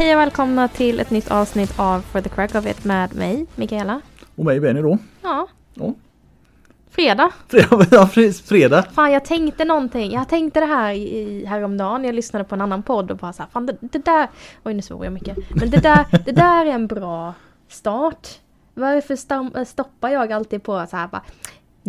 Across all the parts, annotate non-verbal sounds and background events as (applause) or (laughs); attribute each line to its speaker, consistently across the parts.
Speaker 1: Hej och välkomna till ett nytt avsnitt av For the Crack of It med mig, Mikaela.
Speaker 2: Och mig Benny då.
Speaker 1: Ja.
Speaker 2: Ja.
Speaker 1: Fredag. (laughs)
Speaker 2: Ja, precis. Fredag.
Speaker 1: Fan jag tänkte någonting. Jag tänkte det här i, häromdagen. Jag lyssnade på en annan podd och bara så här, fan det, det där. Oj nu svor jag mycket. Men det där, (laughs) det där är en bra start. Varför stoppar jag alltid på så här bara.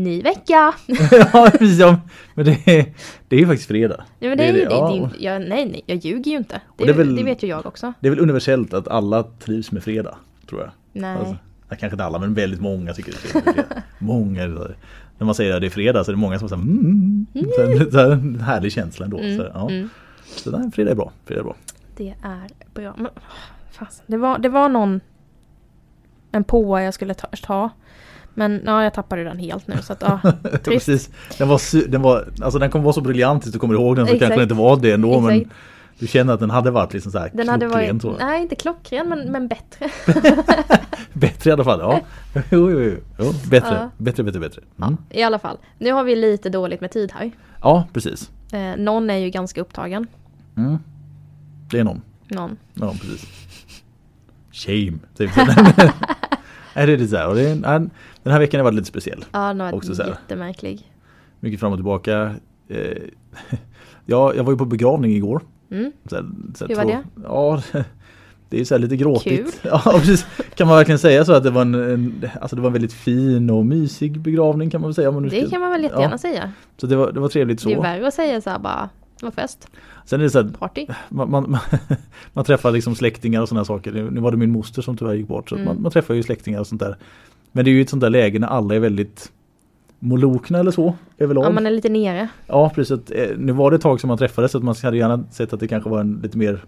Speaker 1: Ny vecka! (laughs)
Speaker 2: ja. Ja, men det är, det är ju faktiskt fredag.
Speaker 1: Ja, men det är ju det.
Speaker 2: ja.
Speaker 1: det, det jag, nej, nej, jag ljuger ju inte. Det,
Speaker 2: är väl-
Speaker 1: det vet ju jag också.
Speaker 2: Det är väl universellt att alla trivs med fredag, tror jag.
Speaker 1: Nej.
Speaker 2: Alltså, ja, kanske inte alla, men väldigt många tycker det är fredag. (laughs) Många. är. När man säger att det är fredag så är det många som säger mm, så här, så här, en härlig känsla ändå.
Speaker 1: Mm,
Speaker 2: Så, här, ja.
Speaker 1: mm.
Speaker 2: så nej, fredag är bra. Fredag är bra.
Speaker 1: Det är bra. Men, fasen, det, var, det var någon en påa jag skulle ta, ta. Men ja, jag tappade den helt nu så att ja. (laughs)
Speaker 2: Precis. Den var, den var, alltså den kommer vara så briljant tills du kommer ihåg den så
Speaker 1: Exakt.
Speaker 2: kanske det inte var det ändå men
Speaker 1: Exakt.
Speaker 2: du känner att den hade varit liksom så här
Speaker 1: Den hade varit,
Speaker 2: jag.
Speaker 1: nej inte klockren men, men bättre. (laughs)
Speaker 2: Bättre i alla fall, ja. Jo, jo, jo. jo bättre,
Speaker 1: Ja.
Speaker 2: bättre, bättre, bättre. Mm.
Speaker 1: I alla fall, nu har vi lite dåligt med tid här.
Speaker 2: Ja, precis.
Speaker 1: Eh, någon är ju ganska upptagen.
Speaker 2: Mm. Det är någon.
Speaker 1: Någon.
Speaker 2: Ja, precis. Shame. säger vi (laughs) så. Det är lite så här. Och det är, den här veckan har varit lite speciell.
Speaker 1: Ja, den har
Speaker 2: Också
Speaker 1: varit
Speaker 2: så här.
Speaker 1: jättemärklig.
Speaker 2: Mycket fram och tillbaka. Eh, (laughs) ja, jag var ju på begravning igår.
Speaker 1: Mm.
Speaker 2: Så här, så här,
Speaker 1: Hur var
Speaker 2: två-
Speaker 1: det?
Speaker 2: Ja, (laughs) det är så lite gråtigt.
Speaker 1: Kul. (laughs)
Speaker 2: Ja, precis. Kan man verkligen säga så att det var en, en, alltså det var en väldigt fin och mysig begravning kan man väl säga.
Speaker 1: Det
Speaker 2: ska-
Speaker 1: kan man väl jättegärna
Speaker 2: ja,
Speaker 1: säga.
Speaker 2: Så det var, det var trevligt
Speaker 1: Det är
Speaker 2: så.
Speaker 1: värre att säga så här bara, det var fest,
Speaker 2: Sen är det så här,
Speaker 1: party.
Speaker 2: man, man, (laughs) man träffar liksom släktingar och sådana saker. Nu var det min moster som tyvärr gick bort. Så
Speaker 1: Mm.
Speaker 2: man, man träffar ju släktingar och sånt där. Men det är ju ett sånt där läge när alla är väldigt molokna eller så överlag.
Speaker 1: Ja,
Speaker 2: Ja,
Speaker 1: man är lite nere.
Speaker 2: precis. Att, eh, nu var det ett tag som man träffades så att man hade gärna sett att det kanske var en lite mer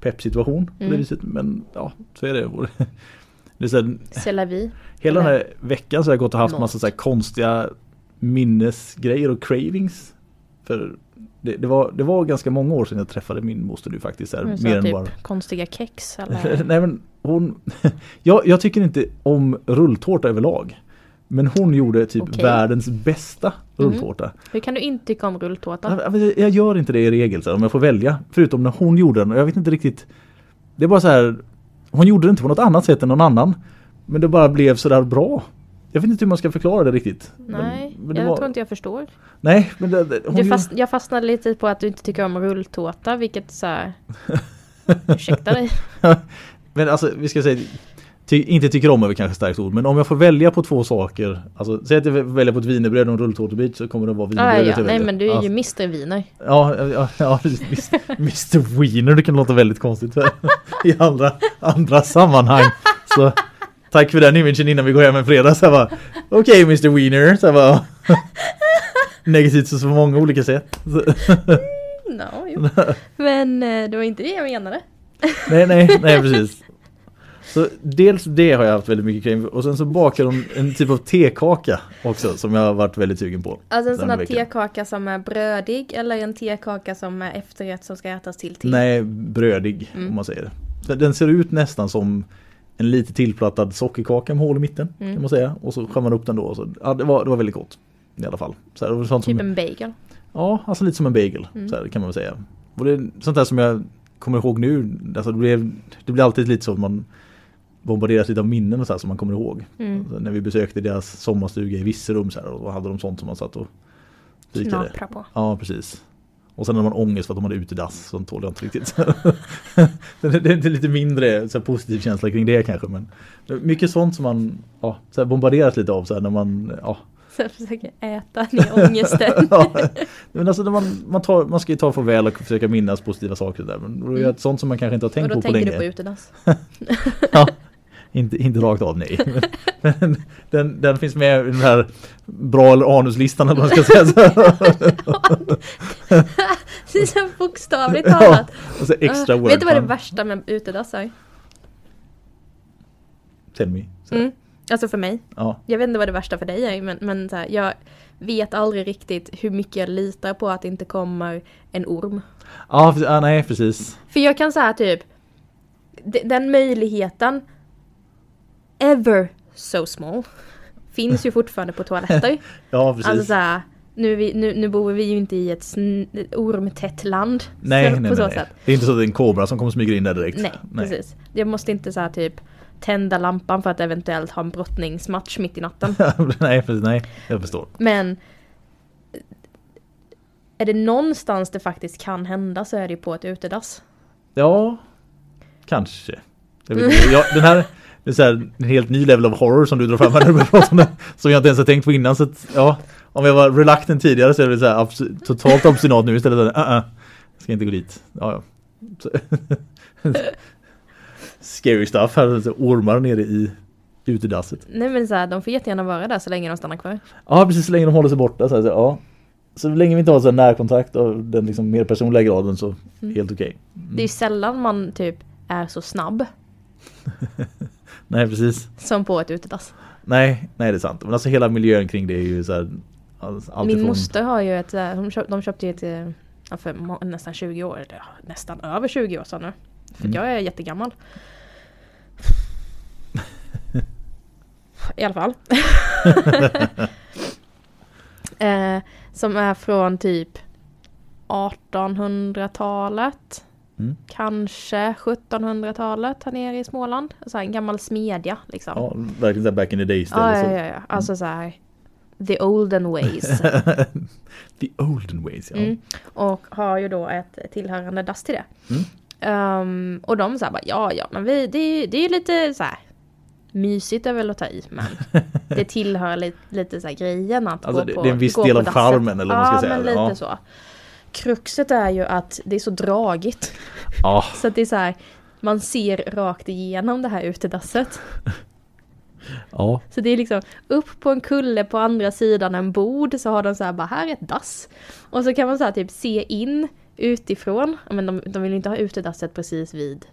Speaker 2: pepp situation. På det
Speaker 1: Mm.
Speaker 2: viset. Men ja, så är det. (laughs) Det är så här, hela den
Speaker 1: Eller-
Speaker 2: här veckan så har jag gått och haft
Speaker 1: Något.
Speaker 2: massa så konstiga minnesgrejer och cravings. För det, det, var, det var ganska många år sedan jag träffade min moster nu faktiskt. Här, mer än
Speaker 1: typ
Speaker 2: bara
Speaker 1: konstiga kex (laughs) eller?
Speaker 2: Nej men hon (laughs) jag, jag tycker inte om rulltårta överlag. Men hon gjorde typ
Speaker 1: Okej.
Speaker 2: världens bästa rulltårta.
Speaker 1: Hur kan du inte tycka om rulltårta?
Speaker 2: Jag, jag- gör inte det i regel så här, om jag får välja. Förutom när hon gjorde den och jag vet inte riktigt. Det är bara så här. Hon gjorde det inte på något annat sätt än någon annan. Men det bara blev sådär bra. Jag vet inte hur man ska förklara det riktigt.
Speaker 1: Nej,
Speaker 2: men, men det
Speaker 1: jag
Speaker 2: var,
Speaker 1: tror inte jag förstår.
Speaker 2: Nej, men det, det, hon
Speaker 1: fast, jag fastnade lite på att du inte tycker om rulltårta, vilket så här... (laughs) Ursäkta dig. (laughs)
Speaker 2: Men alltså vi ska säga ty, Inte tycker om är väl kanske starkt ord Men om jag får välja på två saker Alltså säg att jag väljer på ett wienerbröd och en rulltårtbit Så kommer det vara
Speaker 1: Ah,
Speaker 2: wienerbrödet
Speaker 1: ja,
Speaker 2: jag
Speaker 1: nej men du är
Speaker 2: ja.
Speaker 1: ju Mr Wiener.
Speaker 2: Ja, ja, ja. Mr (laughs) Wiener, det kan låta väldigt konstigt i andra, andra sammanhang. Så tack för den imagen innan vi går hem en fredag. Så jag bara, okej Mr Wiener. Så jag bara, (laughs) negativt på så många olika sätt. Så,
Speaker 1: No, jo. Men eh, det var inte det jag menade.
Speaker 2: nej, nej, nej (laughs) precis. Så dels det har jag haft väldigt mycket kring och sen så bakar de en typ av tekaka också som jag har varit väldigt sugen på.
Speaker 1: Alltså en sån här tekaka som är brödig eller en tekaka som är efterrätt som ska ätas till te.
Speaker 2: Nej, brödig
Speaker 1: Mm.
Speaker 2: om man säger det. Så Den ser ut nästan som en lite tillplattad sockerkaka med hål i mitten
Speaker 1: Mm.
Speaker 2: kan man säga. Och så skär man upp den då. Och så, ja, det, var, det var väldigt gott. I alla fall. Så här, det var sånt
Speaker 1: Typ
Speaker 2: som,
Speaker 1: en bagel.
Speaker 2: Ja, alltså lite som en bagel.
Speaker 1: Mm.
Speaker 2: Så här, kan man säga. Och det är sånt där som jag kommer ihåg nu. Alltså det, blev, det blir alltid lite så att man bombarderas lite av minnen och så här som man kommer ihåg.
Speaker 1: Mm.
Speaker 2: Så när vi besökte deras sommarstuga i Virserum så här, och hade de sånt som man satt och fikade.
Speaker 1: Knapra på.
Speaker 2: Ja, precis. Och sen när man ångest för att de hade utedass, sånt tål jag inte riktigt. (laughs) det är lite mindre så här, positiv känsla kring det kanske. Men mycket sånt som man ja, så här, bombarderas lite av så här, när man... Ja,
Speaker 1: Så jag försöker äta ner ångesten. (laughs)
Speaker 2: ja. Men alltså, man, man, tar, man ska ju ta farväl och försöka minnas positiva saker där. Men det är
Speaker 1: Mm.
Speaker 2: ett sånt som man kanske inte har
Speaker 1: Och
Speaker 2: tänkt
Speaker 1: då
Speaker 2: på på
Speaker 1: tänker
Speaker 2: länge.
Speaker 1: du på utedass. (laughs)
Speaker 2: ja, inte, inte rakt av nej. Men, den, den finns med i den här bra eller anuslistan eller vad man ska säga. (laughs)
Speaker 1: Det är så bokstavligt
Speaker 2: Ja,
Speaker 1: talat.
Speaker 2: och så extra
Speaker 1: Ah,
Speaker 2: word.
Speaker 1: Vet du vad det värsta med utedass är?
Speaker 2: Tell me.
Speaker 1: Mm. Alltså för mig.
Speaker 2: Ja.
Speaker 1: Jag vet inte vad det värsta för dig är men, men så här, jag vet aldrig riktigt hur mycket jag litar på att det inte kommer en orm.
Speaker 2: Ja, precis. ja, nej precis.
Speaker 1: För jag kan säga typ Den möjligheten Ever so small Finns ju fortfarande på toaletter. (laughs)
Speaker 2: Ja, precis.
Speaker 1: Alltså såhär Nu, vi, nu, nu bor vi ju inte i ett ormtätt land.
Speaker 2: Nej,
Speaker 1: så,
Speaker 2: nej, nej, nej. Det är inte så att det är en kobra som kommer smyga in där direkt.
Speaker 1: Nej, precis. Jag måste inte så här typ tända lampan för att eventuellt ha en brottningsmatch mitt i natten. (laughs)
Speaker 2: nej, precis, nej, jag förstår.
Speaker 1: Men är det någonstans det faktiskt kan hända så är det ju på ett utedass.
Speaker 2: Ja, kanske. Jag vet. (laughs) Jag, den här det är så här, en helt ny level of horror som du drar fram här när du börjar prata om det. Som jag inte ens har tänkt på innan. Så att, ja, om jag var reluctant tidigare så är det så här, abs- totalt obstinat nu istället. Uh -uh, ska inte gå dit. Ja, ja. (laughs) Scary stuff här. Så ormar nere i utedasset.
Speaker 1: Nej men så här, de får jättegärna vara där så länge de stannar kvar.
Speaker 2: Ja, precis så länge de håller sig borta. Så, här, så, ja. så länge vi inte har så närkontakt och den liksom mer personliga graden så helt okej.
Speaker 1: Det är ju sällan man typ är så snabb (laughs)
Speaker 2: Nej, precis.
Speaker 1: som på ett utedass.
Speaker 2: Nej, nej det är sant. Men alltså hela miljön kring det är ju så här, allt
Speaker 1: Min
Speaker 2: ifrån-
Speaker 1: moster har ju ett, eh, de, köp, de köpte ju ett eh, ja, för nästan 20 år, nästan över 20 år sedan nu. För
Speaker 2: Mm.
Speaker 1: jag är jättegammal. I alla fall. (laughs) eh, som är från typ 1800-talet.
Speaker 2: Mm.
Speaker 1: Kanske 1700-talet här nere i Småland. Så en gammal smedja liksom.
Speaker 2: Ja, verkligen så här back in the days.
Speaker 1: Ja, ja, ja, ja. Alltså så här. The olden ways. (laughs)
Speaker 2: The olden ways, ja.
Speaker 1: Mm. Och har ju då ett tillhörande dass till det.
Speaker 2: Mm.
Speaker 1: Ehm, och de sa bara ja, ja, men vi, det, är ju- det är ju lite så här mysigt är väl att ta i, men det (laughs) tillhör lite, lite så grejen att
Speaker 2: Alltså,
Speaker 1: gå
Speaker 2: det-
Speaker 1: på
Speaker 2: det är en viss del av charmen, eller vad man ska
Speaker 1: ja,
Speaker 2: säga.
Speaker 1: men lite
Speaker 2: Ja.
Speaker 1: så. Kruxet är ju att det är så dragigt.
Speaker 2: Ja,
Speaker 1: Så att det är så här, man ser rakt igenom det här utedasset.
Speaker 2: ja.
Speaker 1: Så det är liksom upp på en kulle på andra sidan en bord så har de så här bara här är ett dass. Och så kan man så här typ se in utifrån. Men de, de vill inte ha utedasset precis vid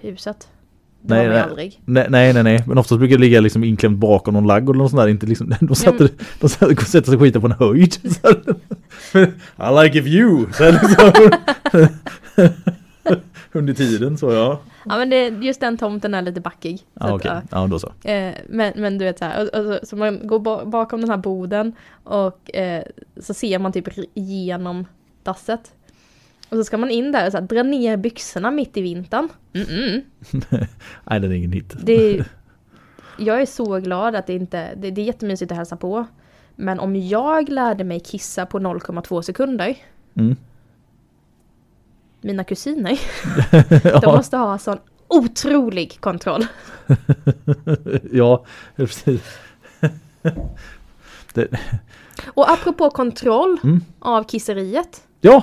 Speaker 1: huset. Det
Speaker 2: Nej, nej.
Speaker 1: aldrig.
Speaker 2: Nej, nej, nej, nej. Men oftast brukar det ligga liksom inklämt bakom någon lagg och något sånt där. Inte liksom, (laughs) de sätter, de sätter, sätter sig och skiter på en höjd. (laughs) (laughs) I like a view. Så här liksom. Under tiden så ja.
Speaker 1: Ja men det, just den tomten är lite backig. Så
Speaker 2: Ja
Speaker 1: att,
Speaker 2: okej,
Speaker 1: ja.
Speaker 2: ja då så.
Speaker 1: Eh, men, men du vet så här, och, och, så, så man går ba bakom den här boden och eh, så ser man typ igenom dasset. Och så ska man in där och så här, dra ner byxorna mitt i vintern. Mm-mm. (laughs)
Speaker 2: Nej den är ingen hit.
Speaker 1: Det är, (laughs) jag är så glad att det inte, det, det är jättemysigt att hälsa på. Men om jag lärde mig kissa på 0,2 sekunder,
Speaker 2: Mm.
Speaker 1: mina kusiner, (laughs) de
Speaker 2: ja,
Speaker 1: måste ha sån otrolig kontroll.
Speaker 2: ja, precis. Det,
Speaker 1: Och apropå kontroll
Speaker 2: Mm.
Speaker 1: av kisseriet,
Speaker 2: ja!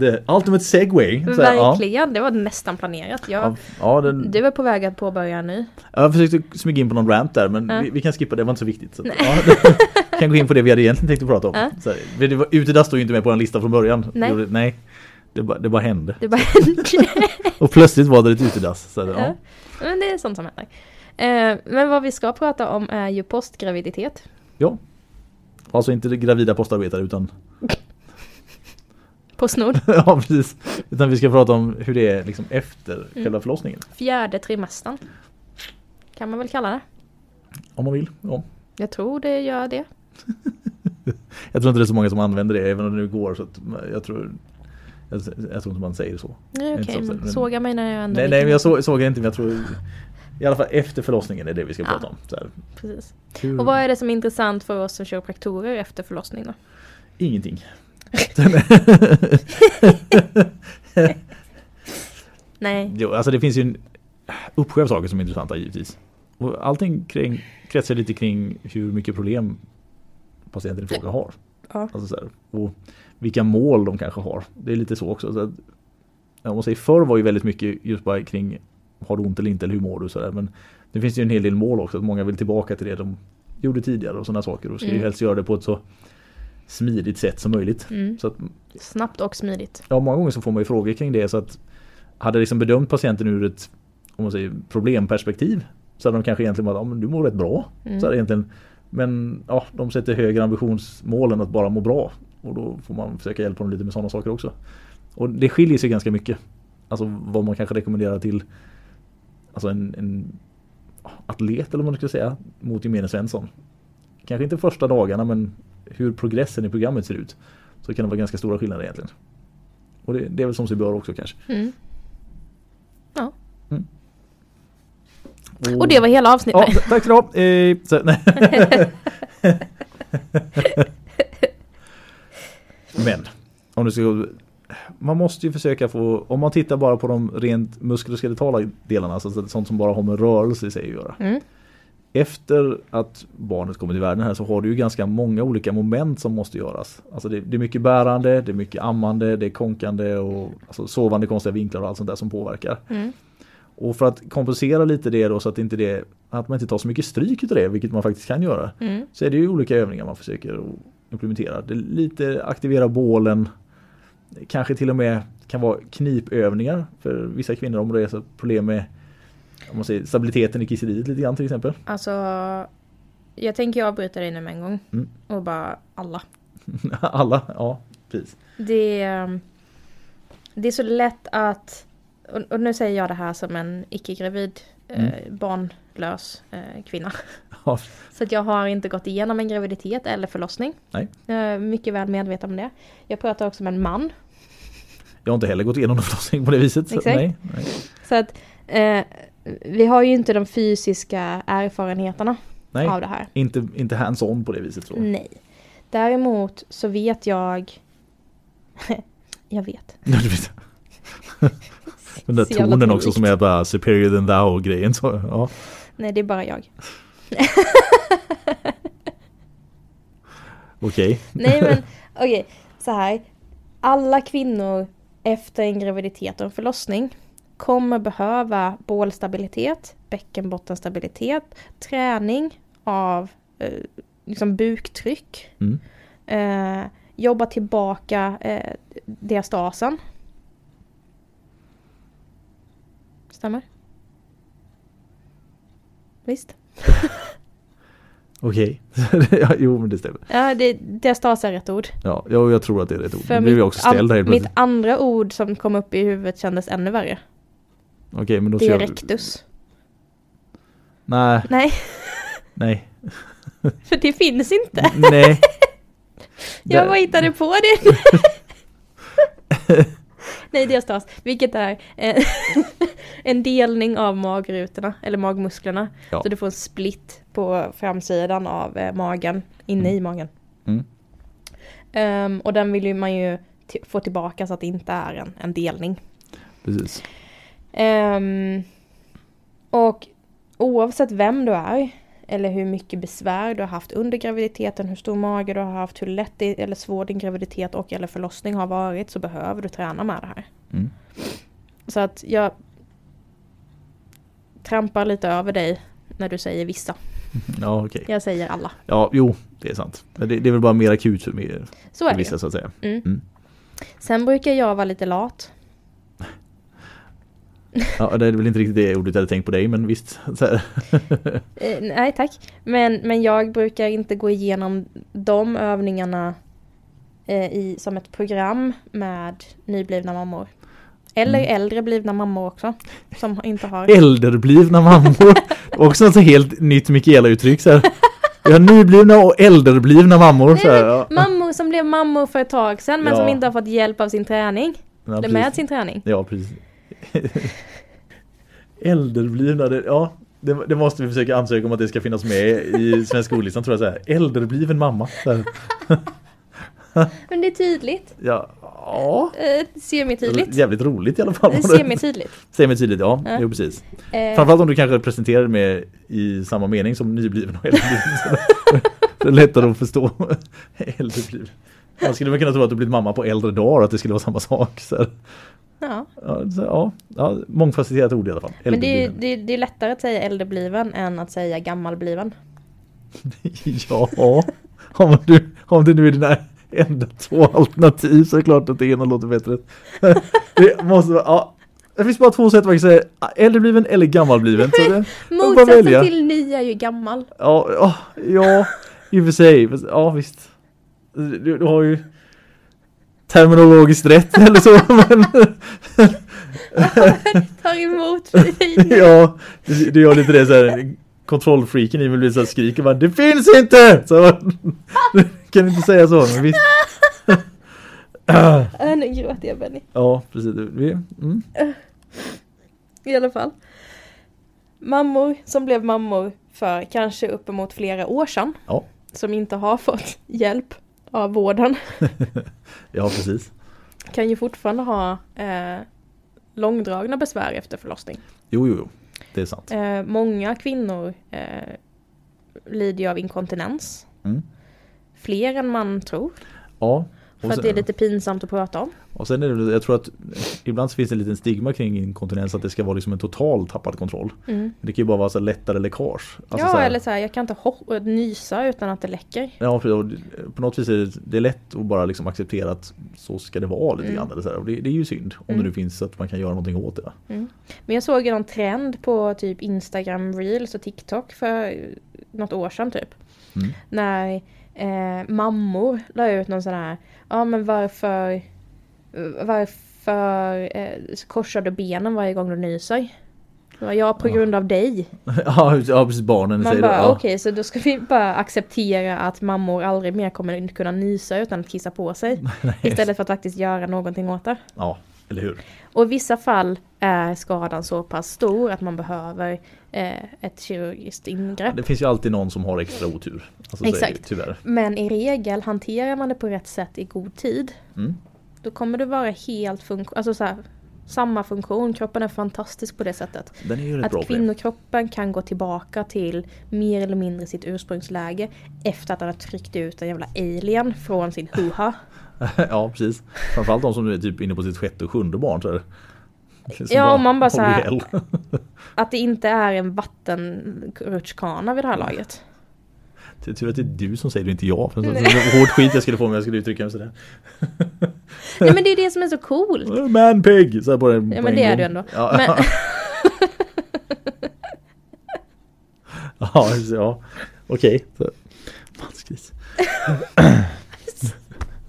Speaker 2: The ultimate segway. Så här, ja.
Speaker 1: verkligen, det var nästan planerat. Jag,
Speaker 2: Ja, ja den,
Speaker 1: Du är på väg att påbörja nu.
Speaker 2: Jag försökte smyga in på någon rant där men vi, vi kan skippa det, det var inte så viktigt. Så, (laughs) kan gå in på det vi hade egentligen tänkt att prata om. Så här, det var, utedass stod ju inte med på en lista från början.
Speaker 1: Nej.
Speaker 2: Det, nej det, bara, det bara hände.
Speaker 1: Det bara (laughs)
Speaker 2: Och plötsligt var det ett utedass. Så. Ja.
Speaker 1: Men det är sånt som händer. Eh, men vad vi ska prata om är ju postgraviditet.
Speaker 2: ja. Alltså inte gravida postarbetare utan (laughs)
Speaker 1: Postnord. (laughs)
Speaker 2: ja, precis. Utan vi ska prata om hur det är liksom efter
Speaker 1: Mm.
Speaker 2: själva förlossningen.
Speaker 1: Fjärde trimestern. Kan man väl kalla det.
Speaker 2: Om man vill. Ja.
Speaker 1: Jag tror det gör det. (laughs)
Speaker 2: Jag tror inte det är så många som använder det även om det nu går. Så jag tror jag, jag tror inte man säger så.
Speaker 1: Nej, Okej,
Speaker 2: så,
Speaker 1: men såga mig när jag ändå
Speaker 2: Nej, nej men jag så, såg inte men jag tror i alla fall efter förlossningen är det vi ska
Speaker 1: Ja.
Speaker 2: prata om.
Speaker 1: Precis.
Speaker 2: Hur-
Speaker 1: Och vad är det som är intressant för oss som kiropraktorer efter förlossning då?
Speaker 2: Ingenting. (laughs)
Speaker 1: Nej.
Speaker 2: jo, alltså det finns ju en uppsjö av saker som är intressanta givetvis. Och allting kring, kretsar lite kring hur mycket problem patienten i fråga har.
Speaker 1: Ja.
Speaker 2: Alltså så här, och vilka mål de kanske har. Det är lite så också. Så att, jag måste säga, förr var ju väldigt mycket just bara kring har du ont eller inte eller hur mår du så där. Men det finns ju en hel del mål också. Att många vill tillbaka till det de gjorde tidigare och sådana saker. Och ska ju
Speaker 1: Mm.
Speaker 2: helst göra det på ett så smidigt sätt som möjligt.
Speaker 1: Mm.
Speaker 2: Så att,
Speaker 1: Snabbt och smidigt.
Speaker 2: ja, många gånger så får man ju frågor kring det. Så att hade liksom bedömt patienten ur ett om man säger, problemperspektiv så hade de kanske egentligen bara, ja, men du mår rätt bra.
Speaker 1: Mm.
Speaker 2: Så hade egentligen, men ja, de sätter högre ambitionsmål än att bara må bra. Och då får man försöka hjälpa dem lite med sådana saker också. Och det skiljer sig ganska mycket. Alltså vad man kanske rekommenderar till alltså en, en atlet eller vad man ska säga mot gemene Svensson. Kanske inte första dagarna men hur progressen i programmet ser ut. Så kan det vara ganska stora skillnader egentligen. Och det, det är väl som sig bör också kanske.
Speaker 1: Mm. Ja.
Speaker 2: Mm.
Speaker 1: Och det var hela
Speaker 2: Ja,
Speaker 1: avsnittet.
Speaker 2: tack så du ha. Eh, så. (laughs) Men om du ska man måste ju försöka få, om man tittar bara på de rent muskuloskeletala delarna, alltså sånt som bara har med rörelse i sig att göra.
Speaker 1: Mm.
Speaker 2: Efter att barnet kommer till världen här så har du ju ganska många olika moment som måste göras. Alltså det, det är mycket bärande, det är mycket ammande, det är konkande och alltså sovande konstiga vinklar och allt sånt där som påverkar.
Speaker 1: Mm.
Speaker 2: Och för att kompensera lite det då så att, inte det, att man inte tar så mycket stryk utav det, vilket man faktiskt kan göra,
Speaker 1: Mm.
Speaker 2: så är det ju olika övningar man försöker implementera. Det lite aktivera bålen, kanske till och med kan vara knipövningar för vissa kvinnor om det är så problem med om man säger, stabiliteten i kisseriet lite grann till exempel.
Speaker 1: Alltså, jag tänker avbryta dig nu med en gång.
Speaker 2: Mm.
Speaker 1: Och bara alla. (laughs)
Speaker 2: Alla, ja precis.
Speaker 1: Det, är- det är så lätt att, och, och nu säger jag det här som en icke-gravid, eh, barnlös eh, kvinna. (laughs)
Speaker 2: Ja,
Speaker 1: Så att jag har inte gått igenom en graviditet eller förlossning.
Speaker 2: Nej.
Speaker 1: Är mycket väl medveten om det. Jag pratar också med en man.
Speaker 2: jag har inte heller gått igenom en förlossning på det viset. så
Speaker 1: Exakt.
Speaker 2: Nej, nej.
Speaker 1: Så att eh, vi har ju inte de fysiska erfarenheterna
Speaker 2: nej.
Speaker 1: av det här.
Speaker 2: Inte, inte hands-on på det viset. Så.
Speaker 1: Nej. Däremot så vet jag... (laughs) jag vet. (laughs) (laughs)
Speaker 2: Den där tonen också som är bara superior than thou grejen. Så, ja.
Speaker 1: Nej, det är bara jag.
Speaker 2: Okej.
Speaker 1: Nej men okej, så här. Alla kvinnor efter en graviditet och en förlossning kommer behöva bålstabilitet, bäckenbottenstabilitet, träning av eh, liksom buktryck,
Speaker 2: Mm.
Speaker 1: eh, jobba tillbaka eh, diastasen. Stämmer? Visst? (laughs)
Speaker 2: Okej. (laughs) ja, jo men det stämmer.
Speaker 1: Ja, det, diastas är rätt ord.
Speaker 2: Ja, jag, jag tror att det är rätt ord.
Speaker 1: För mitt
Speaker 2: också ställd
Speaker 1: an- Mitt andra ord som kom upp i huvudet kändes ännu värre.
Speaker 2: Okej men då
Speaker 1: Det är
Speaker 2: jag... Nej,
Speaker 1: Nej,
Speaker 2: nej. (laughs)
Speaker 1: för det finns inte.
Speaker 2: nej. (laughs)
Speaker 1: Jag bara hittade på det. (laughs) Nej, diastas, vilket är eh, en delning av magrutorna, eller magmusklerna.
Speaker 2: Ja.
Speaker 1: Så du får en split på framsidan av eh, magen, inne i magen.
Speaker 2: Mm.
Speaker 1: Ehm, och den vill ju man ju få tillbaka så att det inte är en, en delning.
Speaker 2: Precis.
Speaker 1: Ehm, och oavsett vem du är eller hur mycket besvär du har haft under graviditeten, hur stor mage du har haft, hur lätt det- eller svår din graviditet och eller förlossning har varit så behöver du träna med det här.
Speaker 2: Mm.
Speaker 1: Så att jag trampar lite över dig när du säger vissa. (laughs)
Speaker 2: Ja okej.
Speaker 1: Jag säger alla.
Speaker 2: Ja jo, det är sant. Det, det är väl bara mer akut för, mer,
Speaker 1: Så
Speaker 2: för
Speaker 1: är det
Speaker 2: vissa
Speaker 1: ju.
Speaker 2: så att säga.
Speaker 1: Mm.
Speaker 2: Mm.
Speaker 1: Sen brukar jag vara lite lat.
Speaker 2: Ja, det är väl inte riktigt det ordet jag hade tänkt på dig men visst. (laughs)
Speaker 1: Eh, nej tack. Men, men jag brukar inte gå igenom de övningarna eh, i, som ett program med nyblivna mammor. Eller
Speaker 2: Mm.
Speaker 1: äldre blivna mammor också. Som inte har... (laughs)
Speaker 2: Äldreblivna mammor. Också något så helt nytt Mikaela-uttryck så här. Vi har nyblivna och äldreblivna mammor. Så här. Ja.
Speaker 1: Mammor som blev mammor för ett tag sedan men
Speaker 2: Ja.
Speaker 1: som inte har fått hjälp av sin träning.
Speaker 2: Ja,
Speaker 1: eller med sin träning.
Speaker 2: Ja, precis. (laughs) Äldreblivna, ja. Det, det måste vi försöka ansöka om att det ska finnas med i svenska ordlistan tror jag så här. Äldrebliven mamma. (laughs)
Speaker 1: Men det är tydligt.
Speaker 2: Ja, ja.
Speaker 1: Eh, Semi-tydligt.
Speaker 2: Jävligt roligt i alla fall.
Speaker 1: Semi-tydligt. (laughs)
Speaker 2: Semi-tydligt, ja.
Speaker 1: Ja.
Speaker 2: Jo, precis.
Speaker 1: Eh,
Speaker 2: Framförallt om du kanske presenterar det med i samma mening som nybliven och äldrebliven. Det är lättare att förstå. Äldrebliven. Man skulle väl kunna tro att du blivit mamma på äldre dagar, att det skulle vara samma sak. Så här.
Speaker 1: Ja.
Speaker 2: Ja, ja, mångfacetterat ord i alla fall.
Speaker 1: Men det är, det, är, det är lättare att säga äldrebliven än att säga gammalbliven. (laughs)
Speaker 2: Ja, om, du, om det nu är dina enda två alternativ så är det klart att det ena låter bättre. (laughs) Det måste ja. Det finns bara två sätt man kan säga äldrebliven eller gammalbliven. Så (laughs) det.
Speaker 1: Motsatsen till ny är ju gammal.
Speaker 2: ja, ja, ja, i och för sig. Ja, visst. Du, du har ju terminologiskt rätt (laughs) eller så. Men, (laughs)
Speaker 1: Tar emot
Speaker 2: ja, du, gör lite det så här. Kontrollfreaken i mig blir så här skriker bara Det finns inte! Så, (laughs) kan inte säga så? Men visst.
Speaker 1: Äh, nu gråter jag Benny.
Speaker 2: Ja, precis. Vi, mm.
Speaker 1: I alla fall. Mammor som blev mammor för kanske uppemot flera år sedan.
Speaker 2: Ja.
Speaker 1: Som inte har fått hjälp av vården. (laughs)
Speaker 2: ja, precis.
Speaker 1: Kan ju fortfarande ha eh, långdragna besvär efter förlossning.
Speaker 2: Jo, jo, jo. Det är sant.
Speaker 1: Eh, många kvinnor eh, lider ju av inkontinens.
Speaker 2: Mm.
Speaker 1: Fler än man tror.
Speaker 2: Ja.
Speaker 1: För att det är lite pinsamt att prata om.
Speaker 2: Och sen är det, jag tror att ibland så finns det en liten stigma kring inkontinens att det ska vara liksom en total tappad kontroll.
Speaker 1: Mm.
Speaker 2: Det kan ju bara vara så lättare läckage. Alltså
Speaker 1: ja
Speaker 2: så här-
Speaker 1: eller så här, jag kan inte nysa utan att det läcker.
Speaker 2: Ja, på något vis är det, det är lätt att bara liksom acceptera att så ska det vara lite
Speaker 1: Mm.
Speaker 2: grann. Eller så här. Och det, det är ju synd om
Speaker 1: Mm.
Speaker 2: det nu finns så att man kan göra någonting åt det.
Speaker 1: Men jag såg ju någon trend på typ Instagram Reels och TikTok för något år sedan typ.
Speaker 2: Mm.
Speaker 1: När eh, mammor la ut någon sån här, ja men varför, varför eh, korsar du benen varje gång du nyser? Ja, på grund av dig. (laughs)
Speaker 2: ja, ja, precis barnen
Speaker 1: Man
Speaker 2: säger
Speaker 1: bara,
Speaker 2: det. Ja.
Speaker 1: okej så då ska vi bara acceptera att mammor aldrig mer kommer kunna nysa utan att kissa på sig. (laughs) Istället för att faktiskt göra någonting åt det.
Speaker 2: Ja, eller hur?
Speaker 1: Och i vissa fall är skadan så pass stor att man behöver eh, ett kirurgiskt ingrepp.
Speaker 2: Det finns ju alltid någon som har extra otur. Alltså, så
Speaker 1: Exakt.
Speaker 2: tyvärr.
Speaker 1: Men i regel hanterar man det på rätt sätt i god tid.
Speaker 2: Mm.
Speaker 1: Då kommer det vara helt funktion, alltså så här, samma funktion. Kroppen är fantastisk på det sättet.
Speaker 2: Bra
Speaker 1: Att kvinnokroppen kan gå tillbaka till mer eller mindre sitt ursprungsläge efter att den har tryckt ut en jävla alien från sin huha. (laughs)
Speaker 2: ja, precis. Framförallt de som nu är typ inne på sitt sjätte och sjunde barn. Så
Speaker 1: Ja, om man bara så
Speaker 2: håller
Speaker 1: här-
Speaker 2: ihjäl.
Speaker 1: Att det inte är en vattenrutschkana vid det här laget.
Speaker 2: Det är tur att det är du som säger det, inte jag. För så, (laughs) hård skit jag skulle få om jag skulle uttrycka mig sådär. (laughs)
Speaker 1: Nej men det är det som är så coolt.
Speaker 2: Manpig! Så här på, en-
Speaker 1: Ja
Speaker 2: på
Speaker 1: men
Speaker 2: en
Speaker 1: det är
Speaker 2: gång.
Speaker 1: du ändå.
Speaker 2: Ja,
Speaker 1: Men, (laughs)
Speaker 2: ja, ja. okej. Så- Mansgris.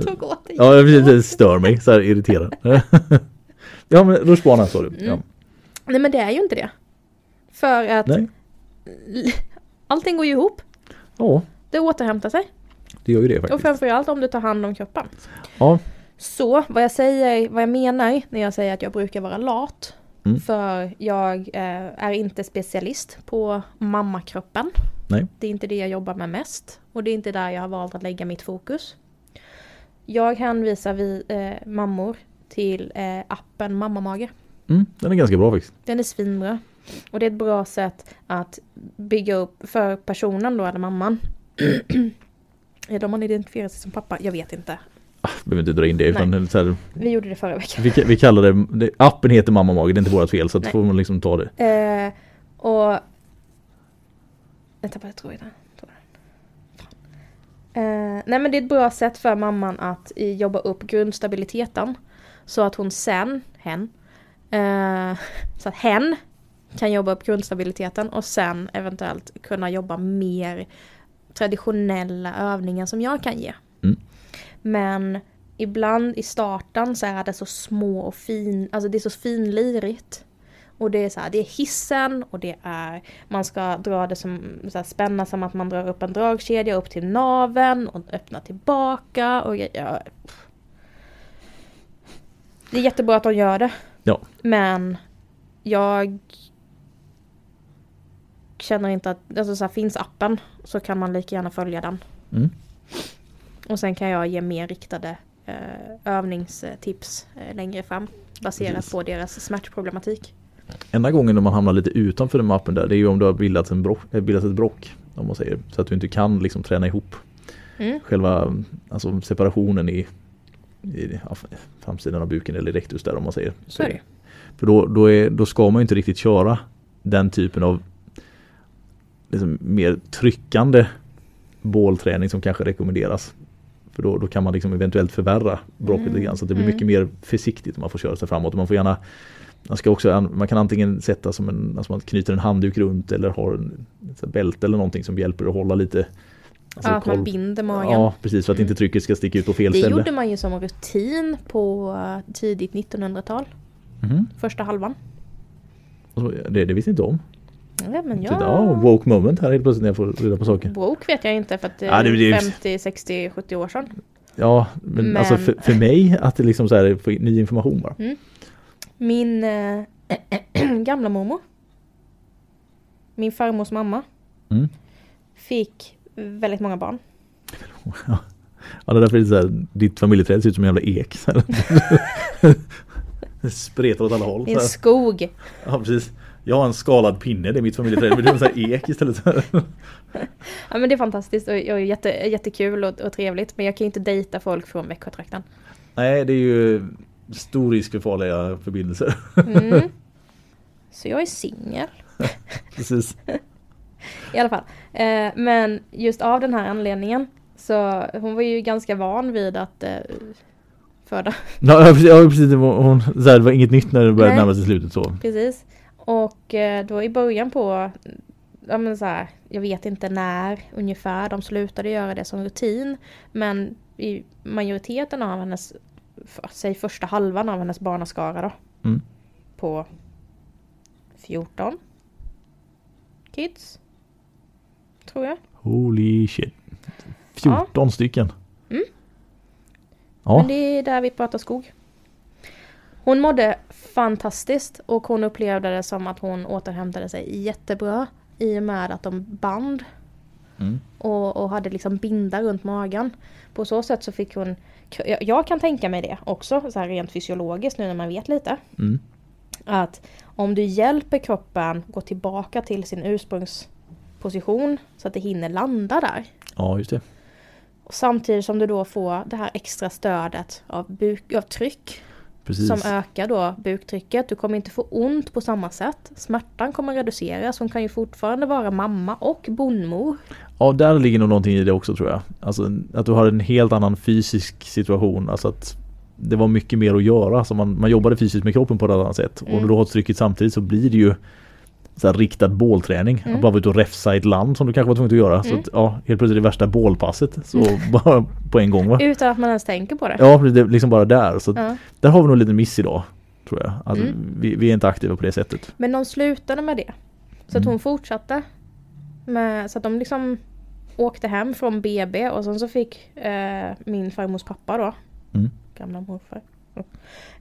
Speaker 1: tog åt dig.
Speaker 2: Ja, det stör mig. Så här irriterad. ja, men rutschbana sa du. Ja.
Speaker 1: Mm. Nej men det är ju inte det. För att
Speaker 2: Nej.
Speaker 1: allting går ju ihop.
Speaker 2: Ja,
Speaker 1: Det återhämtar sig.
Speaker 2: det gör ju det
Speaker 1: Och
Speaker 2: faktiskt.
Speaker 1: framförallt om du tar hand om kroppen.
Speaker 2: Ja,
Speaker 1: Så vad jag säger, vad jag menar när jag säger att jag brukar vara lat.
Speaker 2: Mm.
Speaker 1: För jag eh, är inte specialist på mammakroppen.
Speaker 2: Nej.
Speaker 1: Det är inte det jag jobbar med mest. Och det är inte där jag har valt att lägga mitt fokus. Jag hänvisar vi eh, mammor till eh, appen Mammamage.
Speaker 2: mm, den är ganska bra faktiskt.
Speaker 1: Den är svinbra. Och det är ett bra sätt att bygga upp för personen då, eller mamman. (clears throat) Är de man identifierar sig som pappa? Jag vet inte.
Speaker 2: Ah, behöver inte dra in det utan så här,
Speaker 1: Vi gjorde det förra veckan.
Speaker 2: vi, vi kallar det, det, appen heter Mamma Mage, det är inte vårt fel så får man liksom ta det.
Speaker 1: Eh, och... Jag tappade tråden. Eh, nej men det är ett bra sätt för mamman att jobba upp grundstabiliteten. Så att hon sen, hen, eh, så att hen kan jobba upp grundstabiliteten och sen eventuellt kunna jobba mer traditionella övningar som jag kan ge.
Speaker 2: Mm.
Speaker 1: Men ibland i starten så är det så små och fin, alltså det är så finlirigt. Och det är så här, det är hissen och det är, man ska dra det som, så här, spänna som att man drar upp en dragkedja upp till naven och öppna tillbaka och grejer. Det är jättebra att de gör det.
Speaker 2: Ja.
Speaker 1: Men jag känner inte att, alltså så här, finns appen så kan man lika gärna följa den.
Speaker 2: Mm.
Speaker 1: Och sen kan jag ge mer riktade eh, övningstips eh, längre fram. Baserat
Speaker 2: Precis.
Speaker 1: på deras smärtproblematik.
Speaker 2: Enda gången när man hamnar lite utanför den mappen där det är ju om du har bildat, en brock, eh, bildat ett brock. Om man säger. Så att du inte kan liksom träna ihop
Speaker 1: Mm.
Speaker 2: själva alltså separationen i, i ja, framsidan av buken eller rectus där om man säger.
Speaker 1: Så är det.
Speaker 2: För då, då, är, då ska man ju inte riktigt köra den typen av liksom, mer tryckande bålträning som kanske rekommenderas. För då, då kan man liksom eventuellt förvärra brocket
Speaker 1: Mm,
Speaker 2: lite grann så det blir
Speaker 1: mm.
Speaker 2: mycket mer försiktigt om man får köra sig framåt. Och Man får gärna man, ska också, an- man kan antingen sätta som en, alltså man knyter en handduk runt eller har en bälte eller någonting som hjälper att hålla lite alltså,
Speaker 1: Ja, att man binder magen.
Speaker 2: Ja precis för att
Speaker 1: Mm.
Speaker 2: inte trycket ska sticka ut på fel
Speaker 1: det
Speaker 2: ställe.
Speaker 1: gjorde man ju som rutin på eh, tidigt 1900-tal.
Speaker 2: Mhm.
Speaker 1: Första halvan.
Speaker 2: Det, det visste inte om.
Speaker 1: Ja, men
Speaker 2: Ja. ja, woke moment här helt plötsligt när jag får reda på saker.
Speaker 1: Woke vet jag inte för att det
Speaker 2: Ja, det-
Speaker 1: är
Speaker 2: är-
Speaker 1: 50, 60, 70 år sedan.
Speaker 2: Ja, men,
Speaker 1: Men-
Speaker 2: alltså för, för mig att det liksom så här får ny information bara.
Speaker 1: Min äh, (clears throat) gamla mormor. Min farmors mamma.
Speaker 2: Mm.
Speaker 1: Fick väldigt många barn. (laughs)
Speaker 2: Ja, det är därför det är så här, ditt familjeträd ser ut som en jävla ek. (laughs) Det Spretar åt alla håll.
Speaker 1: Är en skog.
Speaker 2: Ja, precis. Jag har en skalad pinne, det är mitt familjeträd. Men det är en sån här ek istället. (laughs)
Speaker 1: Ja men det är fantastiskt och, och jätte, jättekul och, och trevligt. Men jag kan ju inte dejta folk från Växjötrakten.
Speaker 2: Nej, det är ju stor risk för farliga förbindelser.
Speaker 1: Mm. (laughs) Så jag är singel. (laughs)
Speaker 2: Precis.
Speaker 1: I alla fall. Eh, men just av den här anledningen så hon var ju ganska van vid att eh, föda.
Speaker 2: Ja, precis. Hon, så här, det var inget nytt när det började
Speaker 1: Nej.
Speaker 2: närma sig slutet så.
Speaker 1: Precis. Och eh, då i början på, ja men så här, jag vet inte när ungefär de slutade göra det som rutin. Men i majoriteten av hennes, säg första halvan av hennes barnaskara då.
Speaker 2: Mm.
Speaker 1: På 14 kids. Tror jag.
Speaker 2: Holy shit. 14 stycken.
Speaker 1: Mm.
Speaker 2: Ja,
Speaker 1: Men det är där vi pratar skog. Hon mådde fantastiskt och hon upplevde det som att hon återhämtade sig jättebra i och med att de band
Speaker 2: Mm.
Speaker 1: och, och hade liksom binda runt magen. På så sätt så fick hon, jag, jag kan tänka mig det också så här rent fysiologiskt nu när man vet lite.
Speaker 2: Mm.
Speaker 1: Att om du hjälper kroppen gå tillbaka till sin ursprungsposition så att det hinner landa där.
Speaker 2: ja just det.
Speaker 1: Samtidigt som du då får det här extra stödet av, buk, av tryck
Speaker 2: Precis.
Speaker 1: som ökar då buktrycket. Du kommer inte få ont på samma sätt. Smärtan kommer reduceras. Hon kan ju fortfarande vara mamma och bondmor.
Speaker 2: Ja, där ligger nog någonting i det också tror jag. Alltså att du har en helt annan fysisk situation. Alltså att det var mycket mer att göra. Så man, man jobbade fysiskt med kroppen på ett annat sätt. Och
Speaker 1: Mm.
Speaker 2: när du har trycket samtidigt så blir det ju så här riktad bålträning.
Speaker 1: Mm.
Speaker 2: Att bara vara ute och räfsa i ett land som du kanske var tvungen att göra. Så
Speaker 1: Mm.
Speaker 2: att, ja, helt plötsligt det värsta bålpasset. Så (laughs) bara på en gång va?
Speaker 1: Utan att man ens tänker på det.
Speaker 2: Ja, det är liksom bara där. Så att där har vi nog lite miss idag. Tror jag.
Speaker 1: Mm.
Speaker 2: vi, vi är inte aktiva på det sättet.
Speaker 1: Men de slutade med det. Så att
Speaker 2: Mm.
Speaker 1: hon fortsatte. Med, så att de liksom åkte hem från BB och sen så fick eh, min farmors pappa då,
Speaker 2: Mm.
Speaker 1: gamla morfar,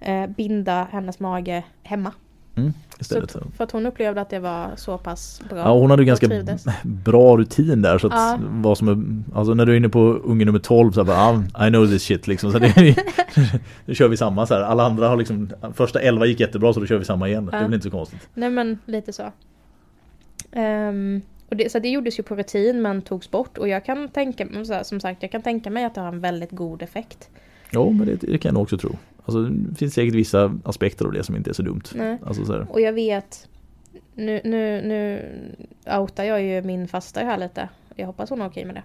Speaker 1: eh, binda hennes mage hemma.
Speaker 2: Mm. Istället. Så.
Speaker 1: för att hon upplevde att det var så pass bra.
Speaker 2: Ja, hon hade ju ganska
Speaker 1: trivdes.
Speaker 2: bra rutin där så att
Speaker 1: Ja.
Speaker 2: vad som är, alltså när du är inne på unge nummer 12 så här, bara, ah, I know this shit liksom. Så det, (laughs) nu kör vi samma så här. Alla andra har liksom, första 11 gick jättebra så då kör vi samma igen. Det är
Speaker 1: Ja.
Speaker 2: väl inte så konstigt.
Speaker 1: Nej men lite så. Ehm, och det, så det gjordes ju på rutin men togs bort och jag kan tänka som sagt, jag kan tänka mig att det har en väldigt god effekt.
Speaker 2: Ja men det, det kan jag nog också tro. Alltså det finns säkert vissa aspekter av det som inte är så dumt.
Speaker 1: Nej.
Speaker 2: Alltså så.
Speaker 1: Och jag vet, nu, nu, nu outar jag ju min faster här lite. Jag hoppas hon är okej med det.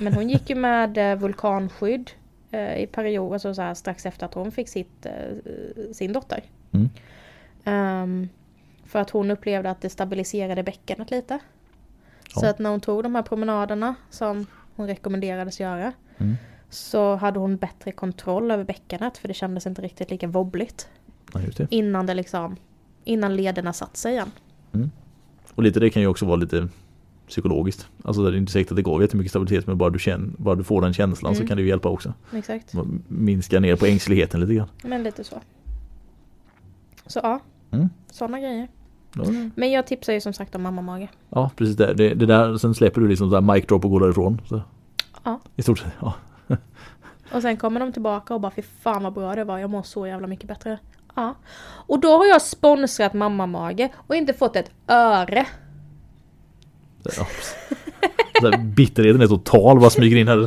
Speaker 1: Men hon gick ju med eh, vulkanskydd eh, i period, alltså så här, strax efter att hon fick sitt, eh, sin dotter.
Speaker 2: Mm.
Speaker 1: Ehm, för att hon upplevde att det stabiliserade bäckenet lite. Så
Speaker 2: Ja.
Speaker 1: att när hon tog de här promenaderna som hon rekommenderades göra
Speaker 2: Mm.
Speaker 1: Så hade hon bättre kontroll över bäckenet för det kändes inte riktigt lika wobbligt.
Speaker 2: Ja, det.
Speaker 1: Innan det liksom, innan lederna satt sig igen.
Speaker 2: Och lite det kan ju också vara lite psykologiskt. Alltså det är inte säkert att det går jättemycket stabilitet men bara du, känner, bara du får den känslan så
Speaker 1: Mm.
Speaker 2: kan det ju hjälpa också.
Speaker 1: Exakt.
Speaker 2: Minska ner på ängsligheten lite grann.
Speaker 1: Men lite så. Så ja,
Speaker 2: Mm.
Speaker 1: sådana grejer.
Speaker 2: Ja,
Speaker 1: Men jag tipsar ju som sagt om mammamage.
Speaker 2: Ja precis det, det, det där, sen släpper du liksom så här mic drop och går därifrån. Så.
Speaker 1: Ja.
Speaker 2: I stort sett, ja. (laughs)
Speaker 1: Och sen kommer de tillbaka och bara fy fan vad bra det var, jag mår så jävla mycket bättre. Ja. Och då har jag sponsrat mammamage och inte fått ett öre.
Speaker 2: ja. Här, bitterheten är total, bara smyger in här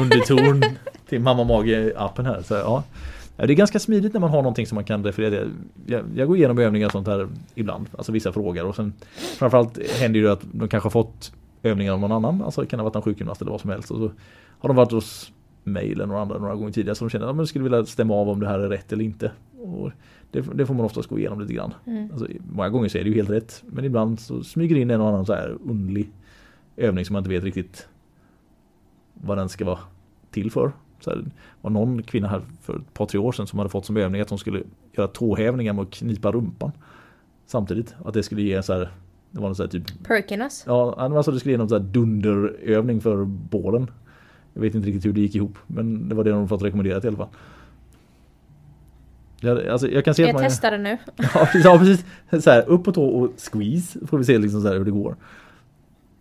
Speaker 2: underton till mammamage-appen här. Så, ja. Ja, Det är ganska smidigt när man har någonting som man kan referera till. Jag, jag går igenom övningar och sånt här ibland, alltså vissa frågor och sen framförallt händer det att de kanske har fått övningar av någon annan, alltså det kan ha varit en sjukgymnast eller vad som helst. Och så har de varit hos mig eller några andra några gånger tidigare så de känner att de skulle vilja stämma av om det här är rätt eller inte. Och det, det får man oftast gå igenom lite grann.
Speaker 1: Mm.
Speaker 2: Alltså, många gånger så är det ju helt rätt men ibland så smyger in en och annan så här underlig övning som man inte vet riktigt vad den ska vara till för. Så här, var någon kvinna här för ett par tre år sedan som hade fått som övning att hon skulle göra tåhävningar med att knipa rumpan samtidigt. Att det skulle ge så här Det var någon sån här typ
Speaker 1: Perkiness.
Speaker 2: Ja, det var så det skulle ge någon sån här dunderövning för bålen. Jag vet inte riktigt hur det gick ihop men det var det de fått rekommenderat i alla fall. Jag, alltså, jag kan se att
Speaker 1: Jag
Speaker 2: man...
Speaker 1: testar det nu. (laughs)
Speaker 2: Ja precis, ja, precis. Så här, upp på tå och squeeze får vi se liksom så här hur det går.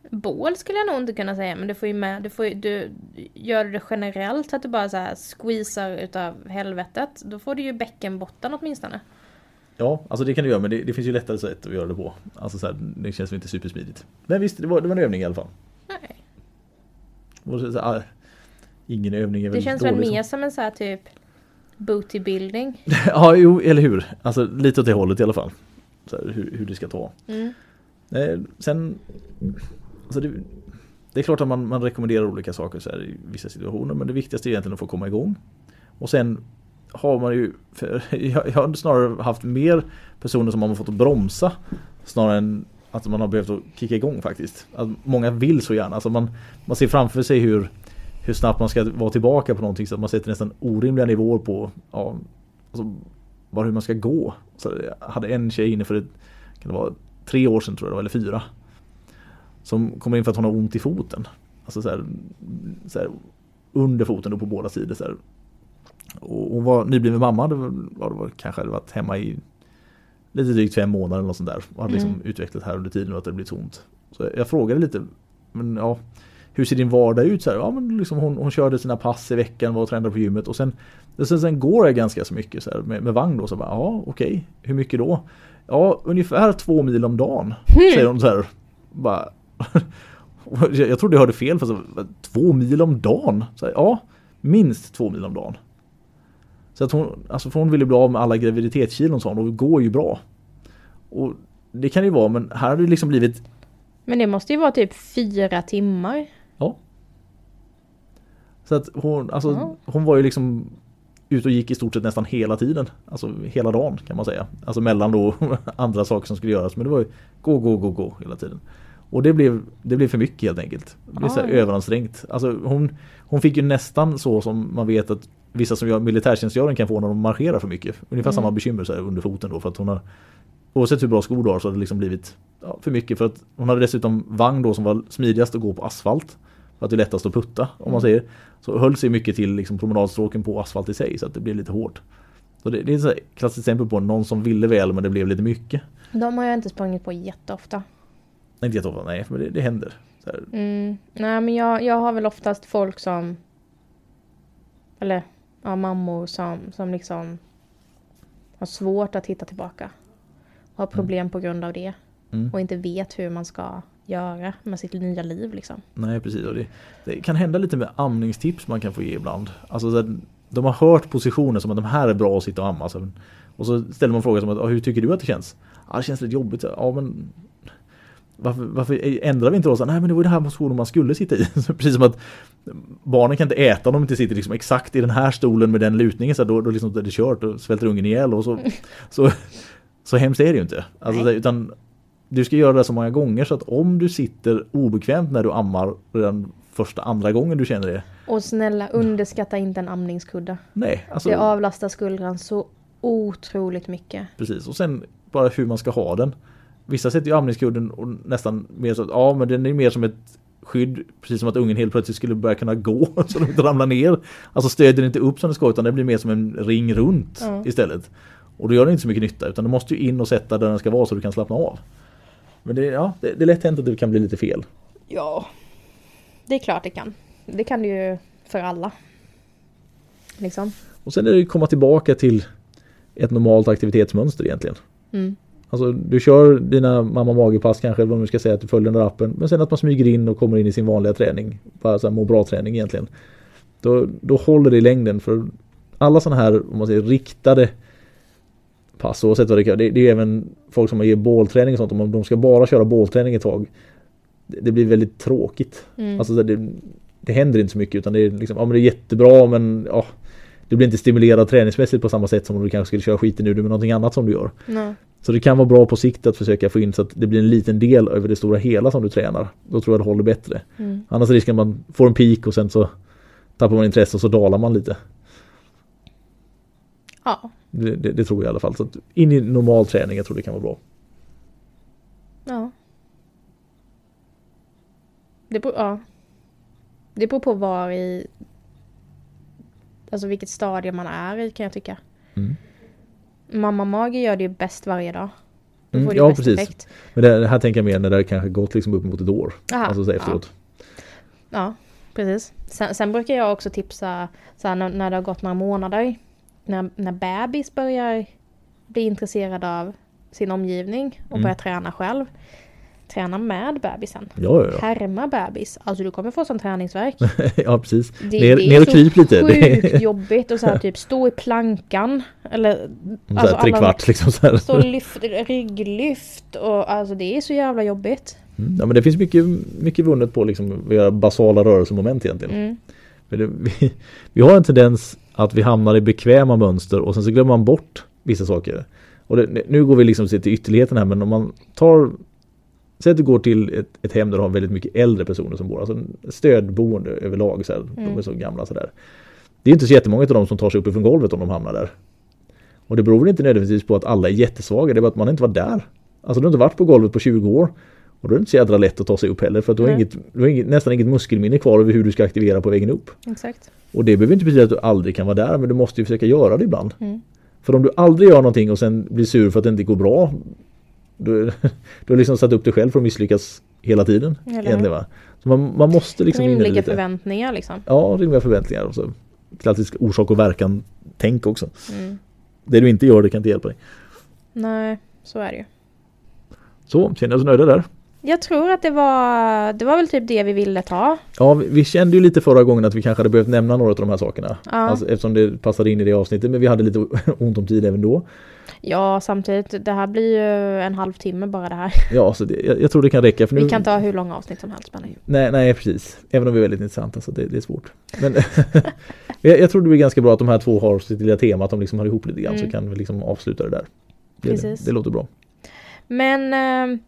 Speaker 1: Bål skulle jag nog inte kunna säga men du får ju med, du får ju, du gör det generellt så att du bara så här squeezar utav helvetet. Då får du ju bäckenbotten åtminstone.
Speaker 2: Ja, alltså det kan du göra men det, det finns ju lättare sätt att göra det på. Alltså så här, det känns ju inte supersmidigt. Men visst, det var, det var en övning i alla fall.
Speaker 1: Nej.
Speaker 2: Och så, så, ah, ingen övning är väl
Speaker 1: Det känns väl
Speaker 2: som-
Speaker 1: mer som en så här typ booty building. (laughs)
Speaker 2: Ja, jo, eller hur. Alltså lite åt det hållet i alla fall. Så här, hur, hur det ska ta.
Speaker 1: Mm.
Speaker 2: Eh, sen, alltså det, det är klart att man, man rekommenderar olika saker så här, i vissa situationer men det viktigaste är egentligen att få komma igång. Och sen har man ju, (laughs) jag, jag har snarare haft mer personer som har fått att bromsa snarare än att man har behövt att kicka igång faktiskt. Att många vill så gärna, alltså man, man ser framför sig hur, hur snabbt man ska vara tillbaka på någonting så att man sätter nästan orimliga nivåer på ja, alltså, bara hur man ska gå. Så jag hade en tjej inne för ett, kan det vara, tre år sedan tror jag eller fyra. Som kommer in för att hon har ont i foten. Alltså så här, så här, under foten då på båda sidor. Så här. Och hon var nybliven mamma, det var, ja, det var kanske hade varit hemma i lite drygt fem månader eller något sånt där. Och hade liksom
Speaker 1: Mm.
Speaker 2: utvecklat här under tiden och att det blivit ont. Så jag frågade lite, men ja, hur ser din vardag ut? Så här, ja, men liksom hon, hon körde sina pass i veckan, var och tränade på gymmet och sen, sen, sen går jag ganska så mycket så här, med, med vagn då. Så bara, ja okej, hur mycket då? Ja, ungefär två mil om dagen. Säger hon så här. Bara, (laughs) jag, trodde jag hörde fel, för så, två mil om dagen? Så här, ja, minst två mil om dagen. Så att hon, alltså för hon ville bli av med alla graviditetskilon sa hon, och det går ju bra. Och det kan det ju vara, men här har det liksom blivit
Speaker 1: Men det måste ju vara typ fyra timmar.
Speaker 2: Så att hon, alltså,
Speaker 1: Ja.
Speaker 2: hon var ju liksom ute och gick i stort sett nästan hela tiden. Alltså hela dagen kan man säga. Alltså mellan då (laughs) andra saker som skulle göras. Men det var ju gå, gå, gå, gå hela tiden. Och det blev, det blev för mycket helt enkelt. Det blev så här överansträngt. Alltså hon, hon fick ju nästan så som man vet att vissa som gör militärtjänstgöring kan få när de marscherar för mycket. Ungefär
Speaker 1: Mm.
Speaker 2: samma bekymmer så under foten då för att hon har Oavsett hur bra skor du har så har det liksom blivit ja, för mycket för att hon hade dessutom vagn då som var smidigast att gå på asfalt. För att det är lättast att putta om man säger. Så höll sig mycket till liksom promenadstråken på asfalt i sig så att det blev lite hårt. Så det, det är ett klassiskt exempel på någon som ville väl men det blev lite mycket.
Speaker 1: De har jag inte sprungit på jätteofta.
Speaker 2: Nej, inte jätteofta, nej men det, det händer.
Speaker 1: Mm. Nej men jag, jag har väl oftast folk som Eller ja, mammor som, som liksom Har svårt att hitta tillbaka. Har problem på grund av det.
Speaker 2: Mm.
Speaker 1: Och inte vet hur man ska göra med sitt nya liv liksom.
Speaker 2: Nej precis, och det, det kan hända lite med amningstips man kan få ge ibland. Alltså så här, de har hört positioner som att de här är bra att sitta och amma. Så, och så ställer man frågan som att "Ja, hur tycker du att det känns? Ja det känns lite jobbigt. Ja men varför, varför ändrar vi inte då? Så, Nej men det var ju det här positionen man skulle sitta i. (laughs) Precis som att barnen kan inte äta om de inte sitter liksom exakt i den här stolen med den lutningen. Så då, då liksom är det kört och svälter ungen ihjäl. Och så, (laughs) så, så hemskt är det ju inte. Alltså, utan du ska göra det så många gånger så att om du sitter obekvämt när du ammar redan första, andra gången du känner det.
Speaker 1: Och snälla underskatta inte en amningskudde.
Speaker 2: Nej, alltså
Speaker 1: Det avlastar skuldran så otroligt mycket.
Speaker 2: precis. Och sen bara hur man ska ha den. Vissa sätter ju amningskudden och nästan mer så att ja men den är mer som ett skydd. Precis som att ungen helt plötsligt skulle börja kunna gå (laughs) så de inte ramlar ner. Alltså stödjer inte upp som det ska utan det blir mer som en ring runt
Speaker 1: Ja.
Speaker 2: istället. Och då gör det inte så mycket nytta utan du måste ju in och sätta där den ska vara så du kan slappna av. Men det, ja, det, det är lätt hänt att det kan bli lite fel.
Speaker 1: Ja. Det är klart det kan. Det kan det ju för alla. Liksom.
Speaker 2: Och sen är det ju komma tillbaka till ett normalt aktivitetsmönster egentligen.
Speaker 1: Mm.
Speaker 2: Alltså du kör dina mamma magepass kanske, vad man ska säga, att du följer den där appen. Men sen att man smyger in och kommer in i sin vanliga träning. Bara så här må bra träning egentligen. Då, då håller det i längden för alla sådana här, om man säger riktade pass, oavsett vad det kan det, det är även folk som ger bålträning och sånt, om de ska bara köra bålträning ett tag. Det, det blir väldigt tråkigt.
Speaker 1: Mm.
Speaker 2: Alltså det, det händer inte så mycket utan det är liksom, ja men det är jättebra men ja, du blir inte stimulerad träningsmässigt på samma sätt som om du kanske skulle köra skiten det med någonting annat som du gör.
Speaker 1: Nej.
Speaker 2: Så det kan vara bra på sikt att försöka få in så att det blir en liten del över det stora hela som du tränar. Då tror jag det håller bättre.
Speaker 1: Mm.
Speaker 2: Annars är risken att man får en peak och sen så tappar man intresse och så dalar man lite.
Speaker 1: Ja.
Speaker 2: Det, det, det tror jag i alla fall. Så in i normal träning, jag tror det kan vara bra.
Speaker 1: Ja. Det beror, ja. Det beror på var i... Alltså vilket stadie man är i kan jag tycka.
Speaker 2: Mm.
Speaker 1: Mamma Mage gör det ju bäst varje dag.
Speaker 2: Mm, ja, precis.
Speaker 1: effekt.
Speaker 2: Men det här tänker jag mer när det kanske gått liksom upp mot ett år.
Speaker 1: Aha,
Speaker 2: Alltså så efteråt.
Speaker 1: Ja, precis. Sen, sen brukar jag också tipsa så här, när, när det har gått några månader. När, när bebis börjar bli intresserad av sin omgivning och
Speaker 2: Mm.
Speaker 1: börjar träna själv. Träna med bebisen.
Speaker 2: Ja, ja, ja.
Speaker 1: Härma bebis. Alltså du kommer få sån träningsvärk. (laughs)
Speaker 2: ja precis.
Speaker 1: Det,
Speaker 2: ner,
Speaker 1: det är
Speaker 2: ner och
Speaker 1: så
Speaker 2: kryp lite. Det
Speaker 1: Sjukt
Speaker 2: är
Speaker 1: jobbigt och så här typ stå i plankan. Eller
Speaker 2: så
Speaker 1: alltså
Speaker 2: tre
Speaker 1: alla-
Speaker 2: kvart liksom så här.
Speaker 1: stå lyft, rygglyft och alltså det är så jävla jobbigt.
Speaker 2: Mm, Ja men det finns mycket, mycket vunnet på liksom att göra basala rörelsemoment egentligen.
Speaker 1: Mm.
Speaker 2: Det, vi, vi har en tendens att vi hamnar i bekväma mönster och sen så glömmer man bort vissa saker. Och det, nu går vi liksom till ytterligheten här men om man tar Säg att du går till ett, ett hem där du har väldigt mycket äldre personer som bor, alltså en stödboende överlag. Så här, De är
Speaker 1: Mm.
Speaker 2: så gamla sådär. Det är inte så jättemånga av dem som tar sig upp ifrån golvet om de hamnar där. Och det beror inte nödvändigtvis på att alla är jättesvaga, det är bara att man inte var där. Alltså du har inte varit på golvet på 20 år. Och då är det inte så jädra lätt att ta sig upp heller för att du har, inget, du har inget, nästan inget muskelminne kvar över hur du ska aktivera på vägen upp.
Speaker 1: Exakt.
Speaker 2: Och det behöver inte betyda att du aldrig kan vara där men du måste ju försöka göra det ibland.
Speaker 1: Mm.
Speaker 2: För om du aldrig gör någonting och sen blir sur för att det inte går bra då, (laughs) du har liksom satt upp dig själv för att misslyckas hela tiden. Egentligen, va? Så man, man måste liksom
Speaker 1: Rimliga
Speaker 2: lite.
Speaker 1: förväntningar liksom.
Speaker 2: Ja, rimliga förväntningar. Och så klassisk orsak och verkan tänk också.
Speaker 1: Mm.
Speaker 2: Det du inte gör det kan inte hjälpa dig.
Speaker 1: Nej, så är det ju.
Speaker 2: Så, känner jag oss nöjda där?
Speaker 1: Jag tror att det var, det var väl typ det vi ville ta.
Speaker 2: Ja, vi, vi kände ju lite förra gången att vi kanske hade behövt nämna några av de här sakerna.
Speaker 1: Ja.
Speaker 2: Alltså, eftersom det passade in i det avsnittet, men vi hade lite (laughs) ont om tid även då.
Speaker 1: Ja, samtidigt, det här blir ju en halvtimme bara det här.
Speaker 2: Ja, så det, jag, jag tror det kan räcka. För nu,
Speaker 1: Vi kan ta hur långa avsnitt som helst. Men...
Speaker 2: Nej, nej precis. Även om vi är väldigt intressanta så det, det är svårt. Men (laughs) jag, jag tror det blir ganska bra att de här två har sitt lilla tema, att de liksom hör ihop lite grann
Speaker 1: Mm.
Speaker 2: så kan vi liksom avsluta det där. Det,
Speaker 1: Precis.
Speaker 2: det låter bra.
Speaker 1: Men eh,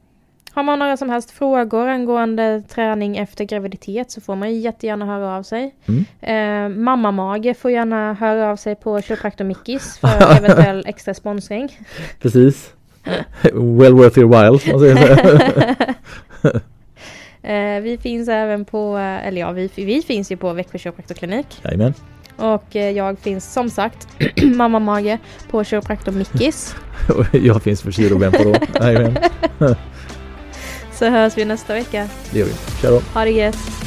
Speaker 1: har man några som helst frågor angående träning efter graviditet så får man ju jättegärna höra av sig.
Speaker 2: Mm.
Speaker 1: Eh, Mammamage får gärna höra av sig på Kiropraktor Mickis för (laughs) eventuell extra sponsring.
Speaker 2: Precis. well worth your while. (laughs)
Speaker 1: Eh, vi finns även på, eller ja, vi, vi finns ju på Växjö Kiropraktorklinik.
Speaker 2: Jajamän.
Speaker 1: Och eh, jag finns som sagt, (clears throat) Mamma Mage, på Kiropraktor Mickis. (laughs)
Speaker 2: Jag finns för Kirobempa då. Jajamän.
Speaker 1: Så hörs vi nästa vecka.
Speaker 2: Det gör vi. Tja då.
Speaker 1: Ha det gött!